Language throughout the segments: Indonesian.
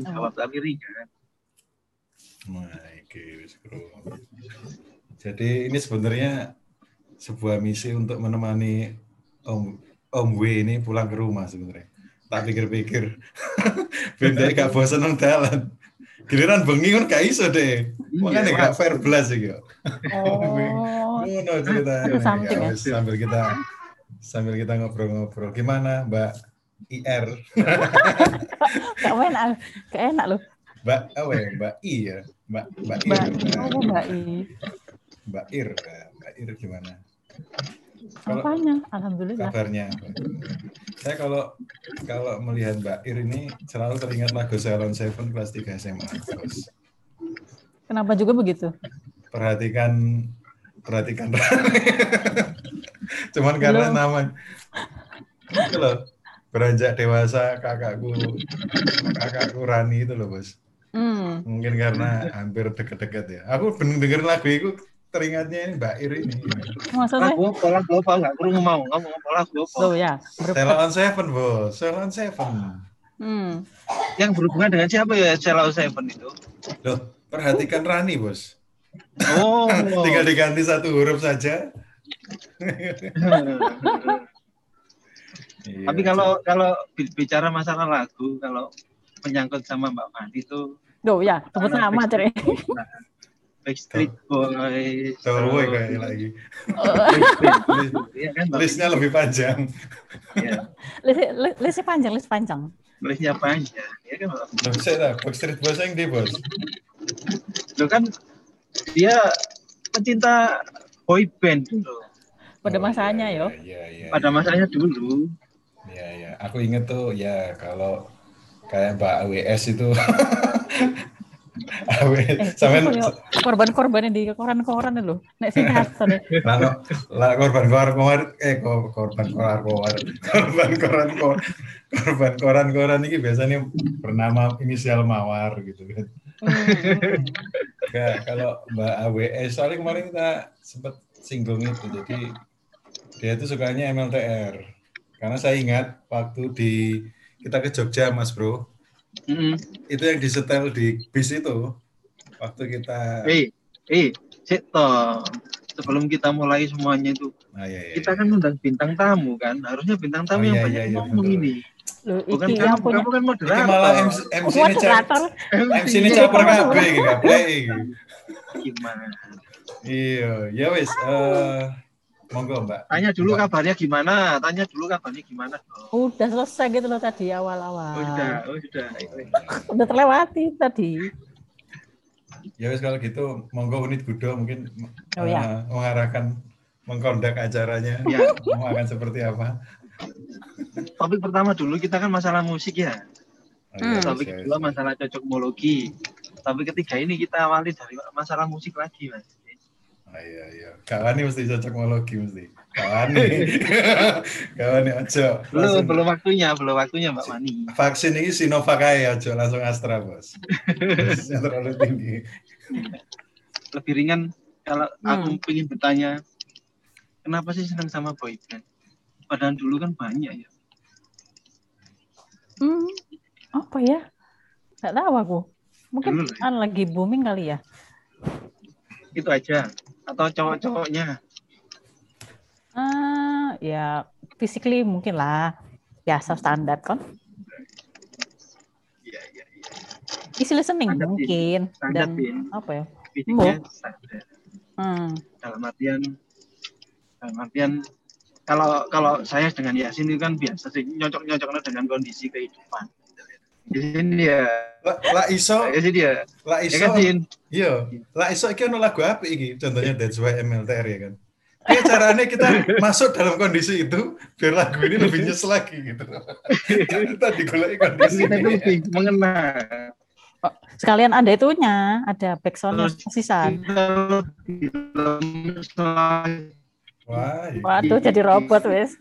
jawab tapi ringan. Oke, Jadi ini sebenarnya sebuah misi untuk menemani Om Om W ini pulang ke rumah sebenarnya. Tak pikir-pikir. Benda gak bosan nang dalan. Giliran bengi kan gak iso deh. Makanya Iya, gak fair belas iki. Oh, Ngono cerita. Itu something ya. Sambil kita sambil kita ngobrol-ngobrol. Gimana Mbak IR? enak, gak enak loh. Mbak apa ya? Mbak I ya? Mbak Mbak Ir. Mbak, oh Mbak I. Mbak Ir. Mbak Ir gimana? Kalau Apanya? Alhamdulillah. kabarnya. Saya kalau kalau melihat Mbak Ir ini selalu teringat lagu Salon Seven kelas 3 SMA. Bos. Kenapa juga begitu? Perhatikan perhatikan Cuman karena Belum. nama itu loh beranjak dewasa kakakku kakakku Rani itu loh bos. Hmm. Mungkin karena hampir deket-deket ya. Aku bener dengerin lagu itu teringatnya ini Mbak Ir ini. Maksudnya? Lagu apa? Lagu apa? Nggak kurang mau ngomong apa lagu apa? Tuh ya. Salon Seven bos. Salon Seven. Hmm. Yang berhubungan dengan siapa ya Celau Seven itu? Loh, perhatikan Rani bos. Oh. Tinggal diganti satu huruf saja. Iya, Tapi kalau kalau bi- bicara masalah lagu, kalau menyangkut sama Mbak Fandi itu Tuh ya, sebut nama cere. Backstreet Boys. Tahu terus kayak lagi. Iya kan? Listnya lebih panjang. Iya, List, list, listnya panjang, list panjang. Listnya panjang. Ya kan? Loh, saya tahu, Backstreet Boys yang di bos. Loh kan dia pecinta boy band dulu. Pada Oh, masanya iya, yo. Iya, iya. Pada masanya dulu. Aku inget tuh, ya kalau kayak Mbak AWS itu. AWS, Eh, sampai itu koyo korban-korban yang di koran-koran itu loh. Nek sing kasar Lah, lah korban koran koran eh ko- korban koran koran korban koran koran korban koran koran ini biasanya bernama inisial mawar gitu kan. Enggak, kalau Mbak AWS soalnya kemarin kita sempat singgung itu jadi dia itu sukanya MLTR karena saya ingat waktu di kita ke Jogja Mas Bro Mm-mm. itu yang disetel di bis itu waktu kita Eh, eh, sik toh. Sebelum kita mulai semuanya itu, ah, iya, iya, kita iya. kan undang bintang tamu kan. Harusnya bintang tamu Oh, yang iya, banyak iya, iya, ngomong betul. ini. Loh, Bukan iki kamu, yang punya kamu kan Ini moderator. malah MC, MC ini cap, moderator. MC ini caper kabeh iki iki. Gimana? Iya, ya wis eh monggo Mbak. Tanya dulu Mbak. kabarnya gimana? Tanya dulu kabarnya gimana? Oh, Udah selesai gitu loh tadi awal-awal. sudah, oh sudah. Udah terlewati tadi. Ya wis kalau gitu monggo unit Gudo mungkin Oh, ya. mengarahkan mengkondak acaranya. Ya, Mau akan seperti apa? topik pertama dulu kita kan masalah musik ya. Oh, iya, Hmm. Topik iya, kedua masalah cocokmologi. Topik ketiga ini kita awali dari masalah musik lagi, Mas. Oh, iya iya. Kawan mesti cocok mologi mesti. Kawan Kawan aja. Belum, belum waktunya, belum waktunya Mbak Mani. Vaksin ini Sinovac aja aja langsung Astra, Bos. Dosisnya terlalu tinggi. Lebih ringan kalau aku Hmm. ingin bertanya, kenapa sih senang sama boyband? Padahal dulu kan banyak ya. Hmm, apa ya? Gak tahu aku. Mungkin ya. kan lagi booming kali ya. Itu aja. Atau cowok-cowoknya. Ah, ya physically mungkin lah. Biasa standar kan. Iya, iya, iya. Easy listening Standar, Bin. mungkin. Standar, Dan apa ya? Fisiknya standar. Hmm. dalam artian dalam artian kalau kalau saya dengan Yasin itu kan biasa sih nyocok nyocoknya dengan kondisi kehidupan. Yasin dia, Lah lah iso, Yasin dia, lah ya iso. kan Sin? Iya, lah iso iki ono lagu apa iki? Contohnya That's Why MLTR ya kan. Kayak caranya kita masuk dalam kondisi itu biar lagu ini lebih nyes lagi gitu. kita digoleki kondisi Kita itu mengena. Sekalian ada itunya, ada backsound lemes Wah, iya. Waduh, jadi robot wes.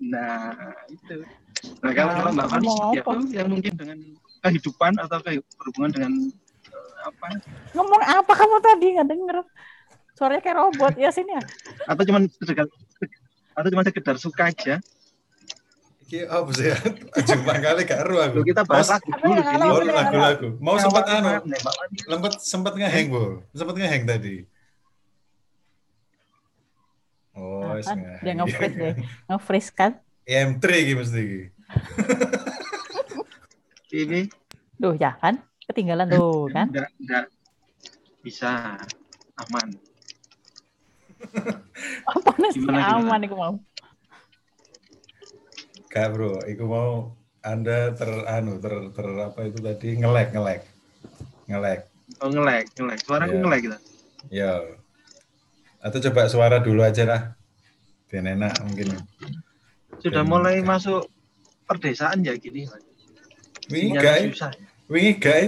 Nah, itu. Nah, kalau kalau Mbak Fani seperti apa? yang mungkin dengan kehidupan atau ke- berhubungan dengan eh, apa? Ngomong apa kamu tadi nggak denger? Suaranya kayak robot ya sini ya. Atau cuma sekedar atau cuma sekedar suka aja? Iki apa sih? Jumpa kali gak ero aku. Loh, kita bahas lagu dulu gini. Oh, lagu-lagu. Mau sempat anu, lagi. sempat sempat ngeheng, Bu. Sempat ngeheng tadi. Oh, Nah, kan, dia nge-freeze deh. Nge-freeze kan. M3 iki mesti iki. Ini Duh, ya kan? Ketinggalan tuh kan. enggak enggak bisa aman. Apa sih Gimana, gimana? aman iku mau. Gak, Bro. Iku mau Anda ter anu ter, ter apa itu tadi ngelek ngelek. Ngelek. Oh ngelek, ngelek. Suaraku Iya. ngelek gitu. Ya. Atau coba suara dulu aja lah. Biar enak mungkin. Sudah Dan- mulai masuk perdesaan ya gini. Wingi gae, wingi gae.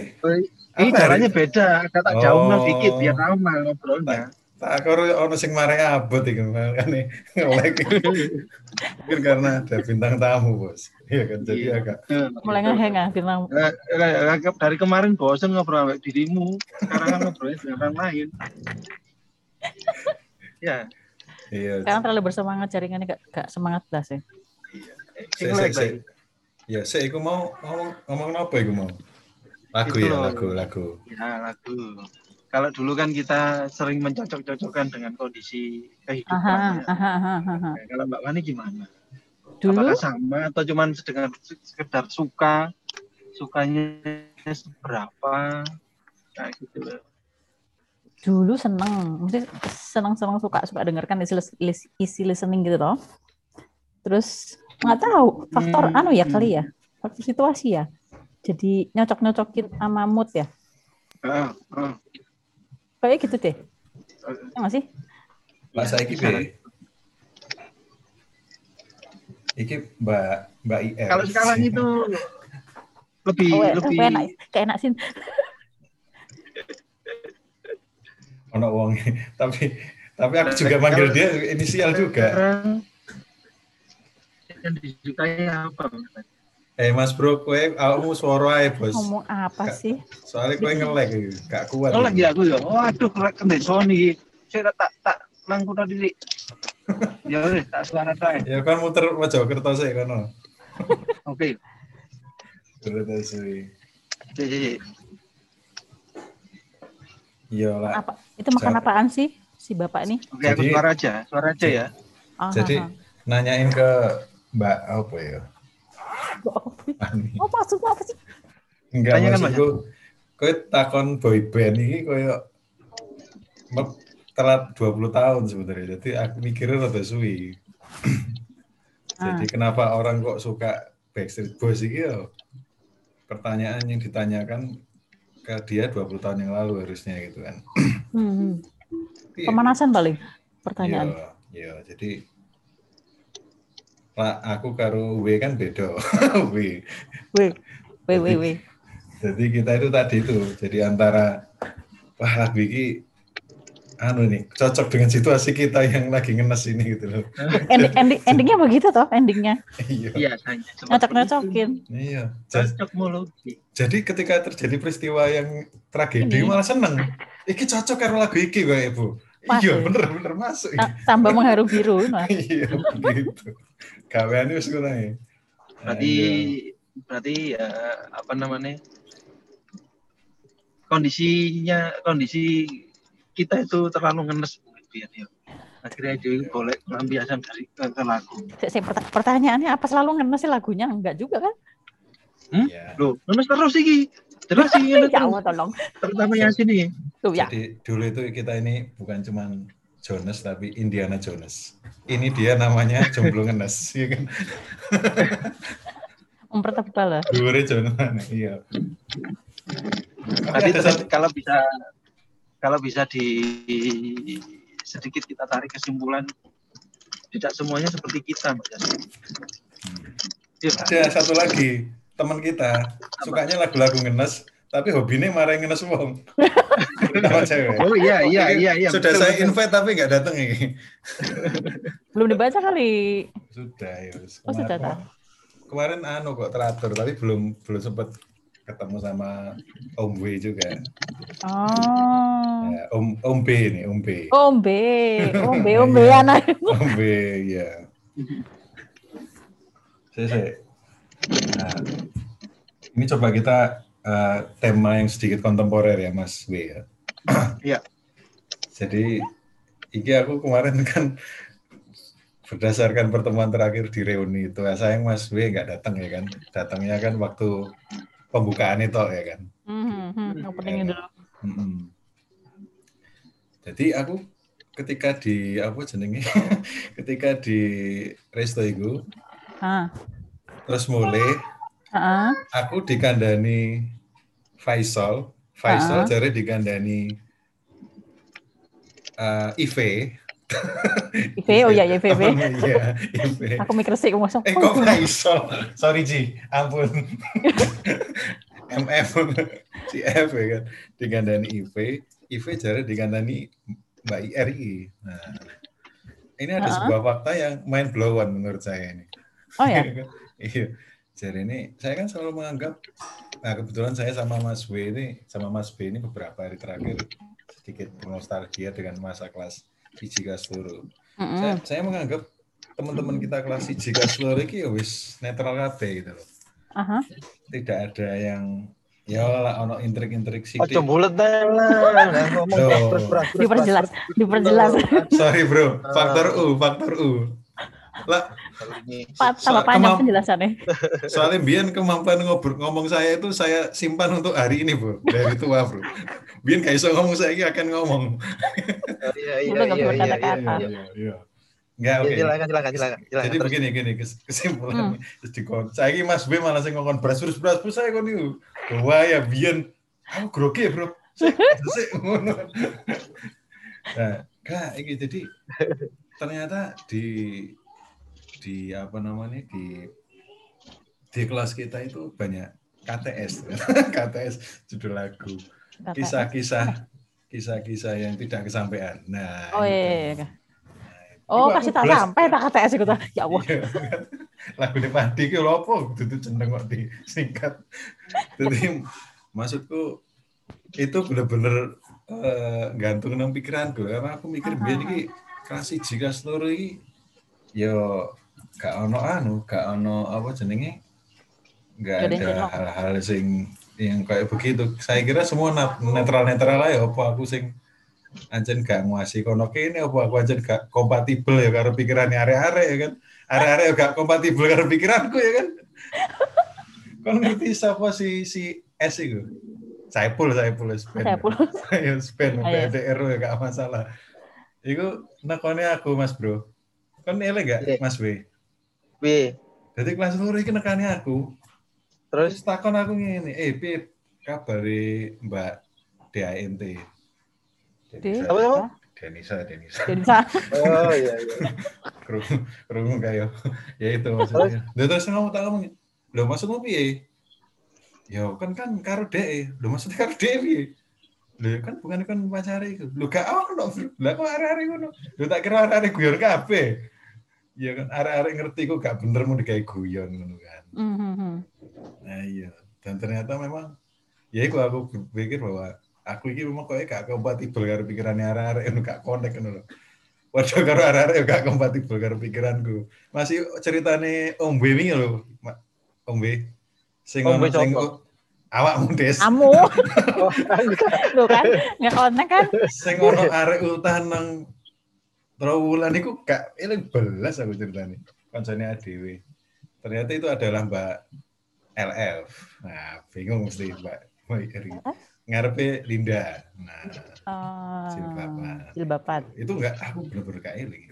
Ini caranya beda. Kata Oh. jauh dikit biar aman ngobrolnya. Tak karo ono sing marai abot iki makane ngelek. Mungkin karena ada bintang tamu, Bos. Iya kan jadi Iya. agak Mulai ngeheng ah bintang. Lah, lah, lah, dari kemarin bosen ngobrol sama dirimu, sekarang kan ngobrolnya dengan orang lain. ya, iya. Sekarang terlalu bersemangat jaringannya gak, gak semangat belas ya. Sik, sik, sik. lagi. Ya, saya iku mau ngomong ngomong apa iku mau? Lagu Itu ya, loh. lagu, lagu. Ya lagu. Kalau dulu kan kita sering mencocok-cocokkan dengan kondisi kehidupan. Aha, ya. aha, aha, aha. Nah, Kalau Mbak Wani gimana? Dulu Apakah sama atau cuman sekedar, sekedar suka? Sukanya seberapa? Nah, gitu loh. dulu seneng, mesti seneng-seneng suka suka dengarkan isi, isi listening gitu loh. Terus nggak tahu faktor Hmm, anu ya hmm. kali ya, faktor situasi ya. Jadi nyocok-nyocokin sama mood ya. Ah, ah. Kayak gitu deh. Ya nggak sih? Mbak Ya, piye? Iki Mbak Mbak IR. Kalau sekarang itu lebih Oh, lebih enak, kayak enak sih. ono wong tapi tapi aku juga manggil dia inisial juga. sekarang yang disukai apa? Eh Mas Bro, kowe awakmu suara ae, Bos. Ngomong apa sih? Soalnya kowe ngelek iki, gak kuat. Oh lagi aku ya. Oh aduh, kena Sony. Saya tak tak langkuna diri. ya tak suara tak. Ya kan muter Mojokerto sih kono. Oke. Terus sih. Jadi. Iya lah. Apa? Itu makan apaan sih si bapak ini? Oke, aku suara aja, suara aja ya. Ah, Jadi ah, nanyain ke Mbak apa ya? ah. Oh, maksudmu apa sih? Enggak Tanyakan, maksudku kowe takon boy band iki koyo me- telat 20 tahun sebenarnya. Jadi aku mikirnya rada suwi. Jadi kenapa orang kok suka Backstreet Boys iki ya? Pertanyaan yang ditanyakan ke dia 20 tahun yang lalu harusnya gitu kan. Hmm, hmm. Iya. Pemanasan paling pertanyaan. Iya, iya. jadi lah aku karo W kan beda. W. Weh, weh, weh, weh. Jadi kita itu tadi itu, jadi antara wah lagu ini anu nih cocok dengan situasi kita yang lagi ngenes ini gitu loh. Ending, ending, endingnya begitu toh, endingnya. iya. Iya, saya. Nyocok-nyocokin. Iya. Ja- Cocok mulu. Jadi ketika terjadi peristiwa yang tragedi Ini. malah seneng. Iki cocok karo lagu iki kok Ibu. Iya, ya. bener bener masuk. Ta- Tambah mengharu biru. Nah. Iya, gitu. Gaweane wis ngono ya. Berarti berarti ya apa namanya? Kondisinya kondisi kita itu terlalu ngenes biar ya. Akhirnya dia boleh pelampiasan dari ke, ke lagu. Saya- saya perta- pertanyaannya apa selalu ngenes sih lagunya? Enggak juga kan? Iya. Loh, ngenes terus sih. Sih Ya terus. Allah tolong. Terutama yang sini. Tuh ya. Jadi dulu itu kita ini bukan cuman Jonas tapi Indiana Jones. Ini dia namanya jomblo ngenes, ya kan? Mempertebal lah. Dure Jonas, iya. Tapi Tadi satu, kalau bisa kalau bisa di sedikit kita tarik kesimpulan tidak semuanya seperti kita Mbak ada satu lagi teman kita sukanya lagu-lagu ngenes, tapi hobinya marahin ngenes wong. Oh iya iya iya iya. Sudah betul, saya invite tapi nggak datang ini. Belum dibaca kali. Sudah ya. wis. Oh, sudah, Kemarin- Kemarin anu kok teratur tapi belum belum sempat ketemu sama Om W juga. Oh. Ya, Om Om B nih, Om B. Ombe, ombe, ombe Iya. anak. Om B ya. Saya, saya. Nah, ini coba kita eh, tema yang sedikit kontemporer ya, Mas W ya. Iya. Jadi, iki aku kemarin kan berdasarkan pertemuan terakhir di reuni itu, ya, sayang Mas W nggak datang ya kan. Datangnya kan waktu pembukaan itu ya kan. Hmm, hmm, openingnya dulu. Mm-mm. Jadi aku ketika di apa jenenge ketika di resto Ah, terus mulai ah, aku dikandani Faisal Faisal Ah. jare dikandani eh Ive IV, oh iya, iya, IV. Oh, iya, Ive. Aku mikir sih, aku Eh kok Faisal? Sorry Ji, ampun. MF si F ya kan digandani IV, IV jare digandani Mbak IRI. Nah, ini ada Ah. sebuah fakta yang main blowan menurut saya ini. Oh ya, iya. Jadi ini saya kan selalu menganggap nah kebetulan saya sama Mas W ini sama Mas B ini beberapa hari terakhir sedikit bernostalgia dengan masa kelas Fiji Seluruh. Mm-mm. Saya, saya menganggap teman-teman kita kelas Fiji Seluruh ini ya wis netral kabeh gitu loh. Aha. Tidak ada yang ya lah ono intrik-intrik Ojo sithik. bulet deh lah. Diperjelas, diperjelas. Sorry bro, faktor U, faktor U. Lah, Kalau ini tambah panjang kemamp- penjelasannya. soalnya Bian kemampuan ngobrol ngomong saya itu saya simpan untuk hari ini bro, dari tua bro. Bian gak bisa ngomong saya ini akan ngomong. Oh, iya iya iya iya iya. iya. Iya, iya. Enggak, Ya, oke. Silakan silakan silakan. silakan. Jadi Terus. begini gini kes- kesimpulannya terus dikon. Saya Mas B malah sing ngomong beras beras beras beras saya kon niku. Wah ya biyen aku grogi ya, Bro. Ngono. Nah, Kak, iki jadi ternyata di di apa namanya di di kelas kita itu banyak KTS KTS judul lagu. Kisah-kisah kisah-kisah yang tidak kesampaian. Nah Oh iya, iya, iya. Oh, Iku kasih tak sampai tak KTS itu. Ya Allah. Iya. lagu di padi ki lho apa? Itu jeneng kok disingkat. Jadi maksudku itu bener-bener eh, gantung nang pikiranku. Karena aku mikir biar iki kelas siji kelas loro iki yo gak ono anu gak ono apa jenenge? Gak ada hal-hal sing yang kayak begitu. Saya kira semua netral netral aja apa aku sing anjen gak nguasai kono kene apa aku anjen gak kompatibel ya karo pikirannya arek-arek ya kan? Arek-arek gak kompatibel karo pikiranku ya kan? Kon ngerti siapa si si S itu Saipul Saipul Spen Saya pun. ya Spen Ayo. PDR ya gak masalah. Iku nekone aku Mas Bro. Kon ele gak Iya. Mas W Pi, jadi kelas loro iki nekane aku. Terus? Terus takon aku ngene eh Pip kabari Mbak DANT Denisa Apa, apa? Denisa Denisa. Denisa. oh iya iya. kerungu kerungu kayak ya. Itu maksudnya. Lah, terus ngomong tak ngomong lo maksudmu piye? Ya kan kan karo dek lo maksudnya karo dek piye? Lo kan bukan kan pacare iku. Lo gak ono bro. Lah kok arek-arek ngono? Lo tak kira arek-arek guyon kabeh ya kan arek-arek ngerti kok gak bener mau digawe guyon ngono kan Mhm. nah iya dan ternyata memang ya itu aku berpikir bahwa aku ini memang kok gak kompatibel karo pikirannya arek-arek anu gak connect ngono lho Waduh karo arek-arek gak kompatibel karo pikiranku. Masih ceritane Om B wingi lho, Ma- Om B. Sing Om B ono sing coba. awakmu des. Kamu, Oh, lo kan nggak konek kan? Sing ono arek utan nang Trawulan iku gak eling belas aku ceritane. Kancane ADW. Ternyata itu adalah Mbak LF. Nah, bingung mesti Mbak. Ngarepe Linda. Nah, Eh, Jilbaban. Jilbaban. itu enggak aku bener-bener gak eling.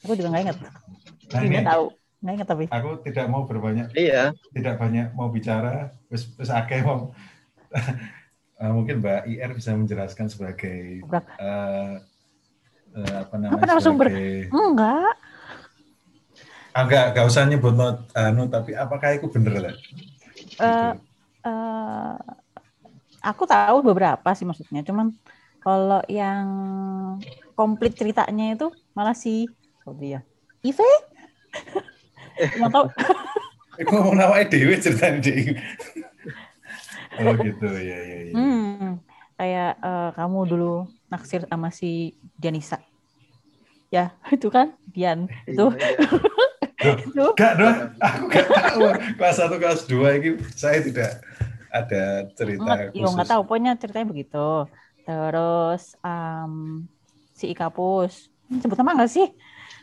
Aku juga nggak inget. Nah, Ini ini tahu. Nggak inget tapi. aku tidak mau berbanyak iya. tidak banyak mau bicara terus terus akeh mau Eh, mungkin Mbak IR bisa menjelaskan sebagai Gebrak. Eh, apa namanya Apa narasumber? sebagai Enggak. enggak enggak usah nyebut not anu tapi apakah itu bener lah Eh, eh, aku tahu beberapa sih maksudnya. Cuman kalau yang komplit ceritanya itu malah si oh dia Ive. Cuma tahu Iku ngomong nama dewe ceritanya deh oh gitu ya ya ya hmm, kayak eh, kamu dulu naksir sama si Dianisa. Ya, itu kan Dian. Itu Iya, iya. Loh, Gak dong, aku gak tahu. Kelas 1, kelas 2 ini saya tidak ada cerita nggak, yo khusus. nggak tahu pokoknya ceritanya begitu. Terus em, si Ikapus, sebut nama nggak sih?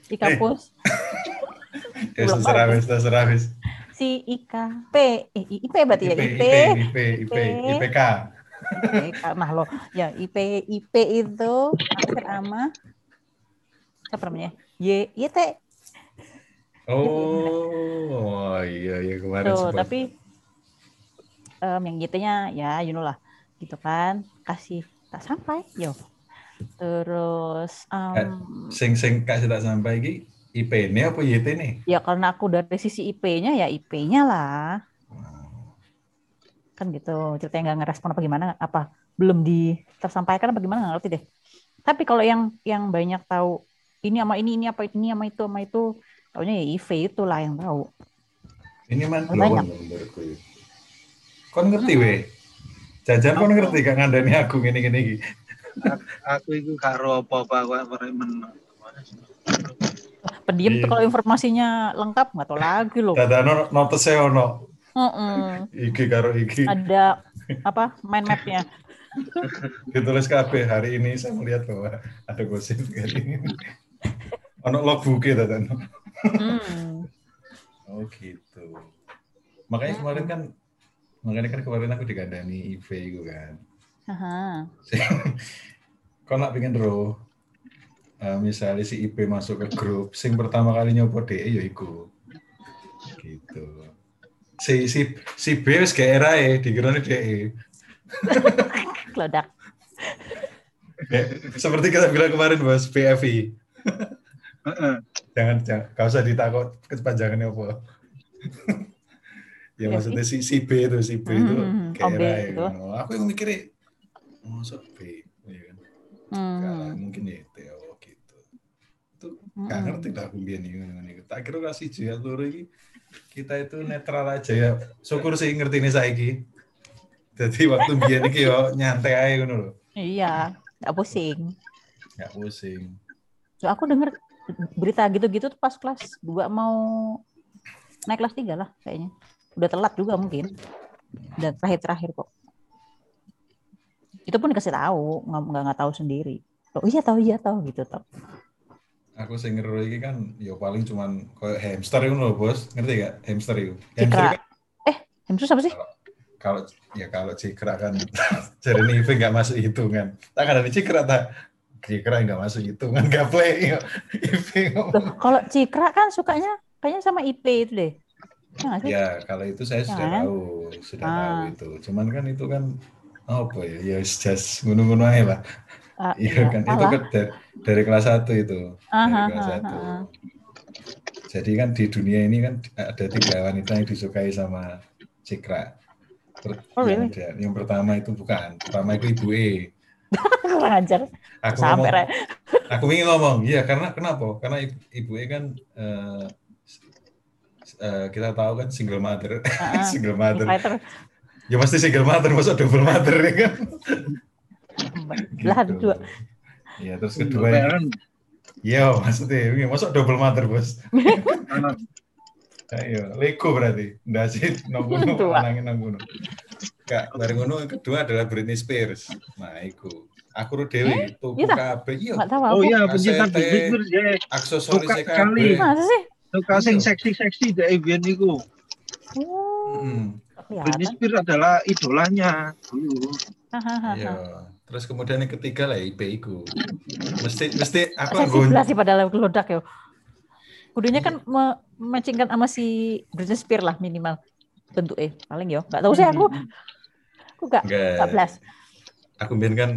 Ikapus, Ya, terserah wis, terserah wis. si Ika P, eh, IP berarti ya IP, IP, IP, IP, IPK. IP, nah lo, ya IP IP itu akhir sama siapa namanya? Y YT. Oh, iya, iya kemarin Tuh, sempat. tapi em, yang YT-nya ya you know lah gitu kan kasih tak sampai yo terus em, Sing sing kasih tak sampai iki IP ini apa YT nih? ya karena aku dari sisi IP-nya ya IP-nya lah kan gitu ceritanya nggak ngerespon apa gimana apa belum di tersampaikan apa gimana nggak ngerti deh tapi kalau yang yang banyak tahu ini sama ini ini apa ini sama itu sama itu taunya ya IV itulah yang tahu Ini man Banyak. menurutku. Kon ngerti we? Jajan kon ngerti gak ngandani aku gini gini iki. Aku itu karo aku apa men. pendiam Iya. tuh kalau informasinya lengkap nggak tahu lagi loh Dadano notes ono Iki karo iki ada apa mind mapnya ditulis KB hari ini saya melihat bahwa ada gosip kali ini. Ono logbook ya Dadano. Hmm. Oh gitu. Makanya kemarin kan makanya kan kemarin aku digandani IV itu kan. Aha. Kau nak pengen ro eh, misalnya si IP masuk ke grup, sing pertama kali nyoba DE ya iku. Gitu. Si si si B wis gak era ya, dikiranya DE. Kledak. Ya, seperti kita bilang kemarin bos PFI. Heeh. Jangan jangan gak usah ditakut kepanjangannya apa. ya PFI? maksudnya si si B itu si B itu Hmm, kayak oh, B era ya. Oh, Aku yang mikirnya masuk B. Ya kan? Hmm. mungkin ya TO gitu. Itu Hmm. gak ngerti lah aku biyen iki. Tak kira kasih jaya loro iki kita itu netral aja ya. Syukur sih ngerti ini saiki. Jadi waktu biyen iki yo nyantai aja ngono lho. Iya, nggak pusing. Gak pusing. So, aku denger berita gitu-gitu tuh pas kelas 2 mau naik kelas 3 lah kayaknya. Udah telat juga mungkin. Dan terakhir-terakhir kok. Itu pun dikasih tahu, nggak nggak nggak tahu sendiri. Oh iya tahu iya tahu gitu toh. Aku sing ngeru iki kan yo paling cuman koyo hamster ngono lho, Bos. Ngerti gak? Hamster itu. Hamster kan Hamster siapa sih? kalau ya kalau cikra kan jadi nih nggak masuk hitungan. Tak ada cikra tak cikra nggak masuk hitungan nggak play. Loh, kalau Cikra kan sukanya kayaknya sama IP itu deh. Ya? Ya, kalau itu saya sudah Kan? tahu, sudah Ah. tahu itu. Cuman kan itu kan apa ya? Ya just ngono-ngono aja lah. Ah, Iya kan, itu salah. kan dari, dari kelas 1 itu. Ah, Dari ah, kelas ah, 1. ah. Jadi kan di dunia ini kan ada tiga wanita yang disukai sama Cikra. Oh, yang, really? yang pertama itu bukan, pertama itu Ibu E. Kurang ajar. Aku Sampai ngomong, aku ingin ngomong, iya karena kenapa? Karena Ibu, Ibu E kan eh, eh, kita tahu kan single mother, ah. single mother. Fighter. Ya pasti single mother, masa double mother ya kan? Gitu. dua. Iya, terus kedua ini, Kan, iya maksudnya, ini masuk double mother bos. Ayo, Lego berarti, nggak sih, nongkuno, Dua. anangin nongkuno. Kak, bareng ngono yang kedua adalah Britney Spears. Nah, iku. Aku ru dewi, tuku iya tak? kabeh, iya, Oh iya, pencinta. Britney Spears ya. aksesoris Suka kabeh. sekali. Masa sih? Suka sing Iya. seksi-seksi dari Bian itu. Oh, Britney. Spears adalah idolanya dulu. Iya. Terus kemudian yang ketiga lah IP iku. Mesti mesti aku Seksi anggun. belas sih padahal kelodak ya. Kudunya kan me matchingkan sama si Britney Spears lah minimal bentuk eh paling ya. Nggak tahu sih aku. Aku nggak nggak Enggak. belas. Aku mbien kan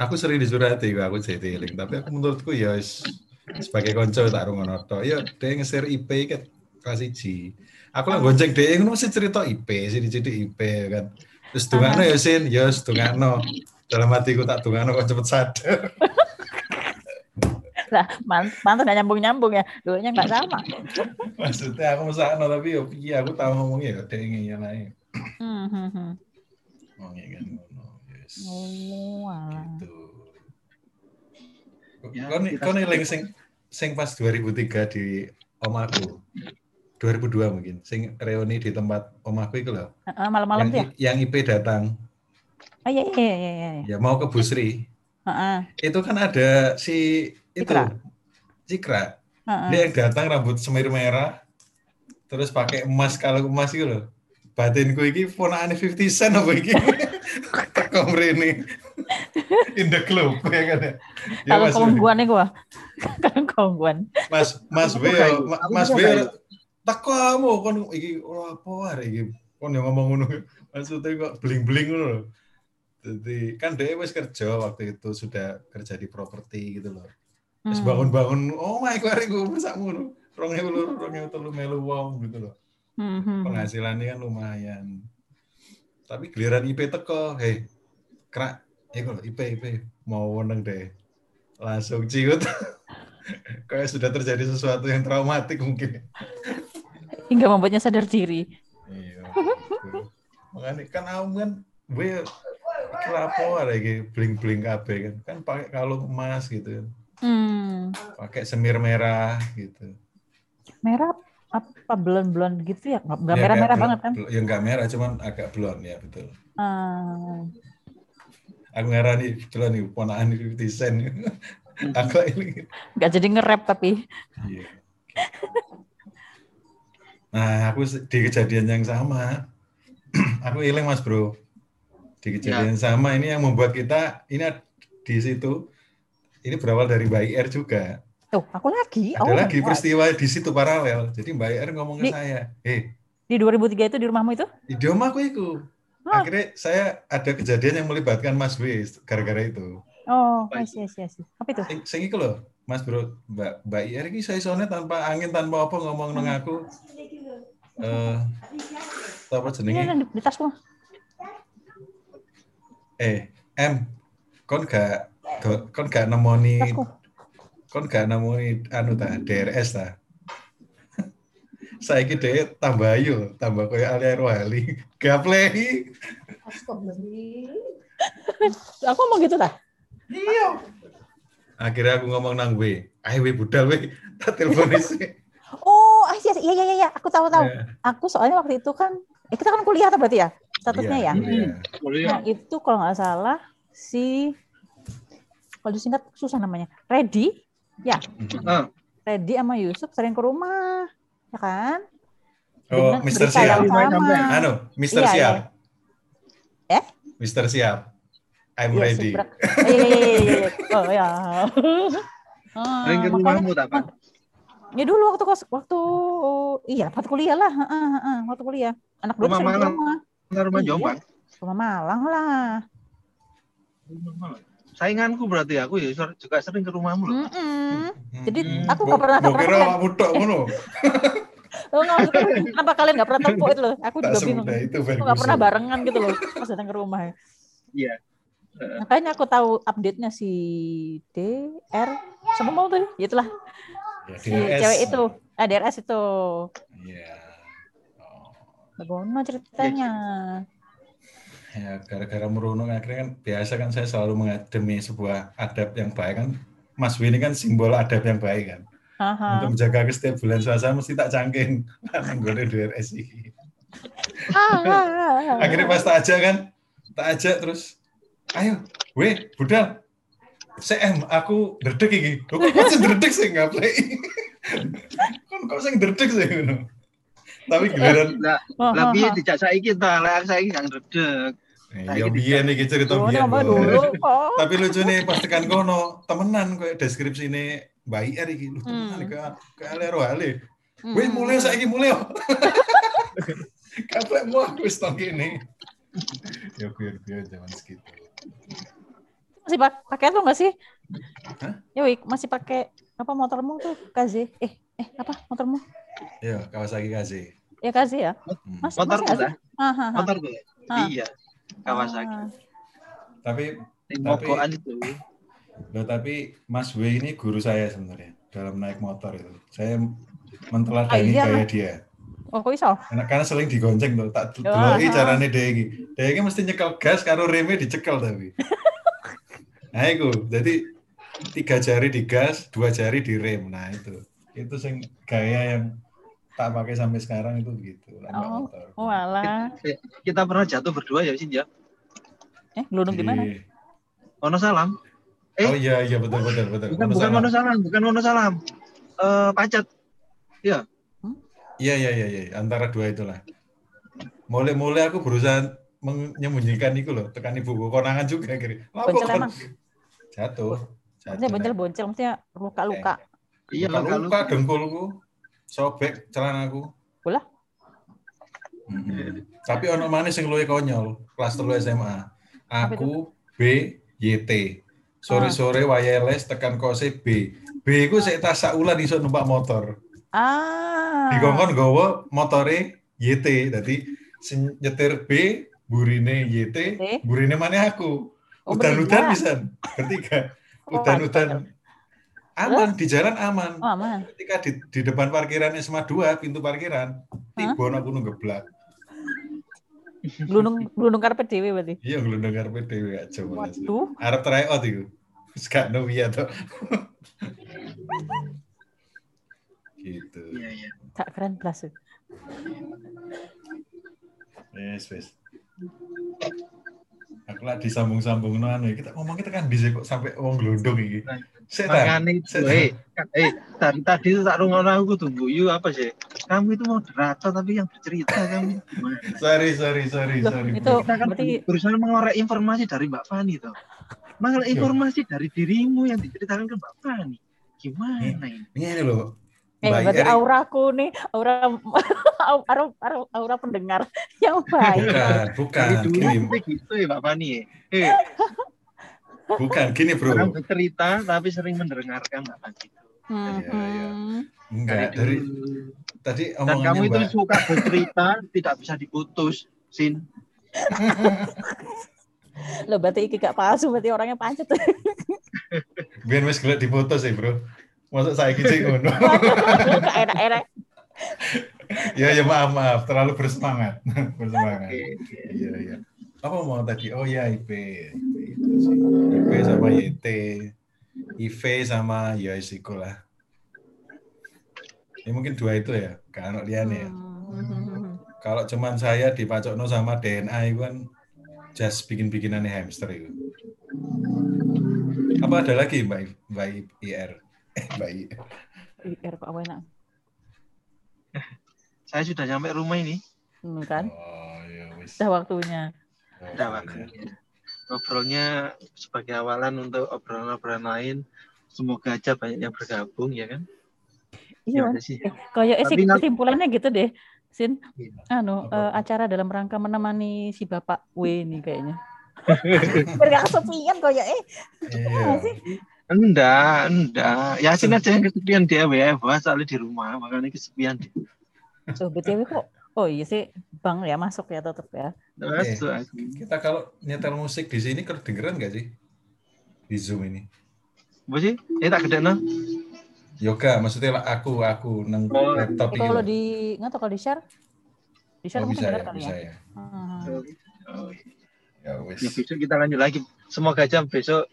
aku sering disurati aku jadi eling, tapi aku menurutku ya sebagai konco tak rungono tok. Ya dia nge-share IP kan kelas 1. Aku lah gonceng dia ngono sih cerita IP, sih dicedik IP kan. Terus dungano ya sin, ya dungano. Dalam hatiku tak dungano kok cepet sadar. Lah, man- mantan nggak nyambung-nyambung ya. Dulunya nggak sama. Maksudnya aku mesakno tapi ya piye aku tahu ngomongnya ya dia ingin lain. Hmm, hmm, hmm. Ngomongnya kan ngono. Yes. Oh, gitu. Ya, Kau nih, kau nih sing sing pas 2003 di om aku 2002 mungkin sing reuni di tempat om aku itu loh Heeh, malam-malam ya. yang, yang IP datang Oh iya iya iya iya. iya. ya mau ke Busri Heeh. itu kan ada si itu Cikra. Dia yang datang rambut semir merah terus pakai emas kalau emas itu loh batinku iki ponakane 50 cent apa iki teko mrene in the club ya kan ya Ya, Kalau Mas, kongguan gua. Kalau kongguan. Mas Mas aku Mas kayu. teko kamu kon iki ora apa arek iki kon yang ngomong ngono maksudnya kok bling-bling ngono loh jadi kan dia wis kerja waktu itu sudah kerja di properti gitu loh Terus Hmm. bangun-bangun, oh my god, gue bersakmu loh. Rong ewu loro, rong ewu telu melu wong gitu loh. Hmm, hmm. Penghasilannya kan lumayan. Tapi giliran IP teko, hei, krak, iku lho, IP IP mau weneng deh. Langsung ciut. Kayak sudah terjadi sesuatu yang traumatik mungkin. Hingga membuatnya sadar diri. Iya. gitu. Makanya kan aku kan gue apa lagi bling-bling kabeh kan. Kan pakai kalung emas gitu. Hmm. Pakai semir merah gitu. Merah apa blond-blond gitu ya? Nggak Ya, merah-merah kayak banget kan? blond- Ya nggak merah, cuman agak blond ya betul. Ah. Aku ngarani betulan nih ponakan 50 cent. Aku ini. Nggak jadi nge-rap tapi. Iya. Nah, aku di kejadian yang sama, aku ilang mas bro. Di kejadian yang sama ini yang membuat kita ini di situ ini berawal dari Mbak IR juga. Tuh, aku lagi. Ada Oh, lagi peristiwa di situ paralel. Jadi Mbak IR ngomong ke Di- saya, eh Di 2003 itu di rumahmu itu? idiom aku itu. Hah? Akhirnya saya ada kejadian yang melibatkan Mas W gara-gara itu. Oh, see, I see. Apa itu? Sing, iku lho, Mas Bro, Mbak Mbak IR iki saya soalnya tanpa angin tanpa apa ngomong nang aku. Eh apa Ini jenenge? ada di, di tasku. Eh, M, kon gak go- kon gak nemoni kon gak nemoni anu ta DRS ta. Saiki dhewe tambah ayu, tambah koyo Ali Rohali. Gaplei. Aku mau gitu dah. Akhirnya aku ngomong nang W. Ayo W budal W. Tak telepon sih. Oh. Iya, iya, iya, iya. Aku tahu, tahu. Ya, Aku soalnya waktu itu kan, eh, kita kan kuliah tuh berarti ya? Statusnya iya, ya? iya. Kuliah. Nah, itu kalau nggak salah si kalau disingkat susah namanya. Ready, ya. Ah, Ready sama Yusuf sering ke rumah, ya kan? Oh, Dengan Mr. Siap. Anu, Mister Iya, Siap. iya. Eh? Mister Siap. I'm Iya, ready. Eh, Iya, iya, iya, iya, iya. Oh ya. Ah, sering ke rumahmu tak kan? Ya dulu waktu kos waktu iya waktu kuliah lah, heeh, heeh, waktu kuliah. Anak dulu Rumah sering ke Malang. Rumah. Rumah Iya. Jombang. Rumah Malang lah. Rumah Malang. Sainganku berarti aku ya juga sering ke rumahmu loh. Mm-mm. Jadi Hmm. aku nggak pernah nggak kira pernah. awakmu tok ngono. Oh, nggak, maksudnya, kenapa kalian nggak pernah tempuh itu loh? Aku juga bingung. itu Aku nggak pernah barengan gitu loh pas datang ke rumah. Iya. Makanya aku tahu update-nya si DR. Siapa mau tuh? Ya itulah Ya, si DRS. cewek itu. Ah, DRS itu. Iya. Oh. Bagaimana ceritanya? Ya, gara-gara merunung akhirnya kan biasa kan saya selalu menga- demi sebuah adab yang baik kan. Mas Wini kan simbol adab yang baik kan. Aha. Untuk menjaga ke setiap bulan suasana mesti tak cangking. DRS iki. Ah. Akhirnya pas tak ajak kan, tak ajak terus, ayo, weh, budal, CM, aku derdek iki. Kok kok sing derdek sih ngaplay? Kon kok sing derdek sih ngono. Tapi giliran Lah, piye dijak saiki ta, lah saiki gak redeg. Eh, ya biyen iki cerita biyen. nama Bro. dulu kok. Tapi lucu nih pas tekan kono, temenan koyo deskripsi ini Mbak IR iki lu temenan ke ke ale ro ale. Weh mulai saiki mulai. Kaplek mau aku wis tong kene. Ya biar biar zaman segitu. Masih pak- pakai itu nggak sih? Hah? Ya, Wik, masih pakai apa motormu tuh KZ? Eh, eh apa motormu? Ya, Kawasaki KZ. Ya KZ ya? Mas, Motor masih motor gue. Iya. Kawasaki. Ah. Tapi Tapi- mogokan itu. Loh, tapi Mas W ini guru saya sebenarnya dalam naik motor itu. Saya menteladani Ah, iya. gaya dia. Oh, kok iso? Karena, karena sering digonceng tuh, tak Oh, deloki carane dia iki. Dia iki mesti nyekel gas karo remnya dicekel tapi. nah itu, jadi tiga jari di gas, dua jari di rem. Nah itu. Itu sing gaya yang tak pakai sampai sekarang itu begitu. numpak Oh. motor. Oh alah. Kita pernah jatuh berdua ya, Sin ya. Eh, gelundung di mana? Wonosalam. Eh? Oh iya iya betul betul betul. Bukan bukan Wonosalam. Wonosalam, bukan Wonosalam. Eh Pacet. Iya iya iya iya antara dua itulah. Mulai-mulai aku berusaha menyembunyikan itu loh, tekan ibuku konangan juga kiri. Boncel emang? Jatuh. Maksudnya boncel-boncel, maksudnya luka-luka. Iya, luka, luka luka dengkulku, sobek celanaku. Bola? Mhm. Tapi ono mana sing luwih konyol, kelas 3 SMA. Aku B YT. Sore-sore wireless tekan kose B. B ku sik tas saulan iso numpak motor. Ah. Dikongkon gowo motore YT. Dadi sing nyetir B burine YT, Oke. burine mana aku. Oh, Udan-udan bertiga. bisa bertiga. Oh, Udan-udan aman di jalan aman. Oh, aman. Ketika di, di depan parkiran SMA 2, pintu parkiran, tibon aku nunggeblak. Gelundung gelundung karpet dhewe berarti. Iya gelundung karpet dhewe gak coba. Waduh. Arep try out iku. Wis gak no iya to. gitu. Iya, iya. Tak keren plus. Wes wes. Aku lah disambung-sambung no anu kita ngomong kita kan bisa kok sampai wong glundung iki. Sik ta. Itu, Saya- eh, eh, tadi tadi itu tak rungono aku tunggu you apa sih? Kamu itu moderator tapi yang bercerita kamu? Sorry sorry sorry Loh, sorry. itu-. Kita kan Berarti- berusaha mengorek informasi dari Mbak Fani toh. Mengenai informasi dari dirimu yang diceritakan ke Mbak Fani. Gimana ini? Ini loh. Eh, berarti Eri- auraku nih, aura aura, aura, aura pendengar yang baik. Bukan, bukan. Gini, gitu ya Mbak Fani ya. Eh, bukan. Gini bro. orang bercerita tapi sering mendengarkan Mbak Fani. Hmm, iya. hmm. Enggak, dari dulu. tadi Dan kamu itu Mbak. suka bercerita tidak bisa diputus, Sin. Loh, berarti iki gak palsu, berarti orangnya pancet. Biar wis gelek dipoto sih, Bro. Masuk saya sih ngono. Enak-enak. ya ya maaf maaf, terlalu bersemangat. bersemangat. Iya iya. Apa mau tadi? Oh ya IP. IP itu sih. IP sama YT. IV sama ya isiko lah. Ya mungkin dua itu ya, kan liane ya. Hmm. Kalau cuman saya dipacokno sama DNA itu kan just bikin-bikinannya hamster itu. Apa ada lagi Mbak Mbak IR? Mbak IR. Kok enak. Saya sudah sampai rumah ini. Hmm, kan? Oh ya wis. Udah waktunya. Udah waktunya. Ngobrolnya sebagai awalan untuk obrolan-obrolan lain. Semoga aja banyak yang bergabung ya kan. Iya, Ya sih. eh, kayak sih kesimpulannya gitu deh. Sin, Iya. anu eh, acara dalam rangka menemani si Bapak W ini kayaknya. Biar gak kesepian kayak eh. Iya. Enggak, enggak. Yasin aja yang kesepian dia WFH soalnya di rumah, makanya kesepian dia. So, BTW kok Oh iya sih, Bang ya masuk ya tetap ya. Terus, Eh. Kita kalau nyetel musik di sini kedengeran nggak sih? Di Zoom ini. Apa sih? Eh tak gede no? Yoga, maksudnya aku, aku nang Oh. laptop ini. kalau di nggak tahu kalau di share, di share Oh, mungkin bisa ya, kali bisa ya. ya. Hmm. Oh, Ya wes. ya besok kita lanjut lagi. Semoga aja besok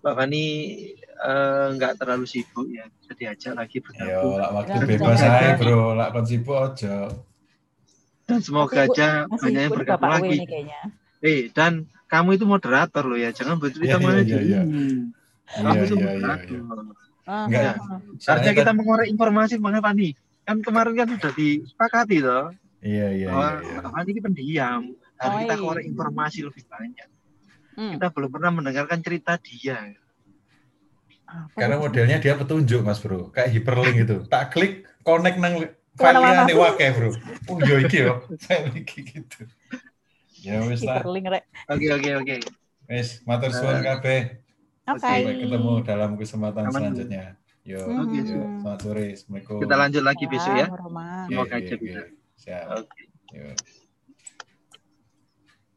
Mbak Fani eh, nggak terlalu sibuk ya. Bisa diajak lagi Yo, bergabung. lah waktu Jangan bebas aja bro, lah kon sibuk aja. Dan semoga Bu. aja banyak yang bergabung lagi. Eh, dan kamu itu moderator loh ya. Jangan bercerita Iya, malah iya, iya. ini. Iya, Kamu itu iya, iya, moderator. iya. Ah, Enggak. ah. Harusnya kita kan- mengorek informasi mengenai Fani. Kan kemarin kan sudah disepakati toh. Iya, iya, iya, iya. Fani ini pendiam. Harus Oh, kita iya. korek informasi lebih banyak. Hmm. Kita belum pernah mendengarkan cerita dia. Apa Karena itu? modelnya dia petunjuk, Mas Bro. Kayak hyperlink gitu. Tak klik, connect nang file wake, Bro. Oh, iya iki yo. Saya iki gitu. Ya wis lah. Hyperlink rek. Oke oke oke. Wis, matur suwun kabeh. Oke. Sampai ketemu dalam kesempatan Aman. selanjutnya. Yo, Hmm. yo. Selamat sore. Assalamualaikum. Kita lanjut lagi besok ya. Oke, Semoga oke, aja oke. bisa. Siap. Oke. Yo.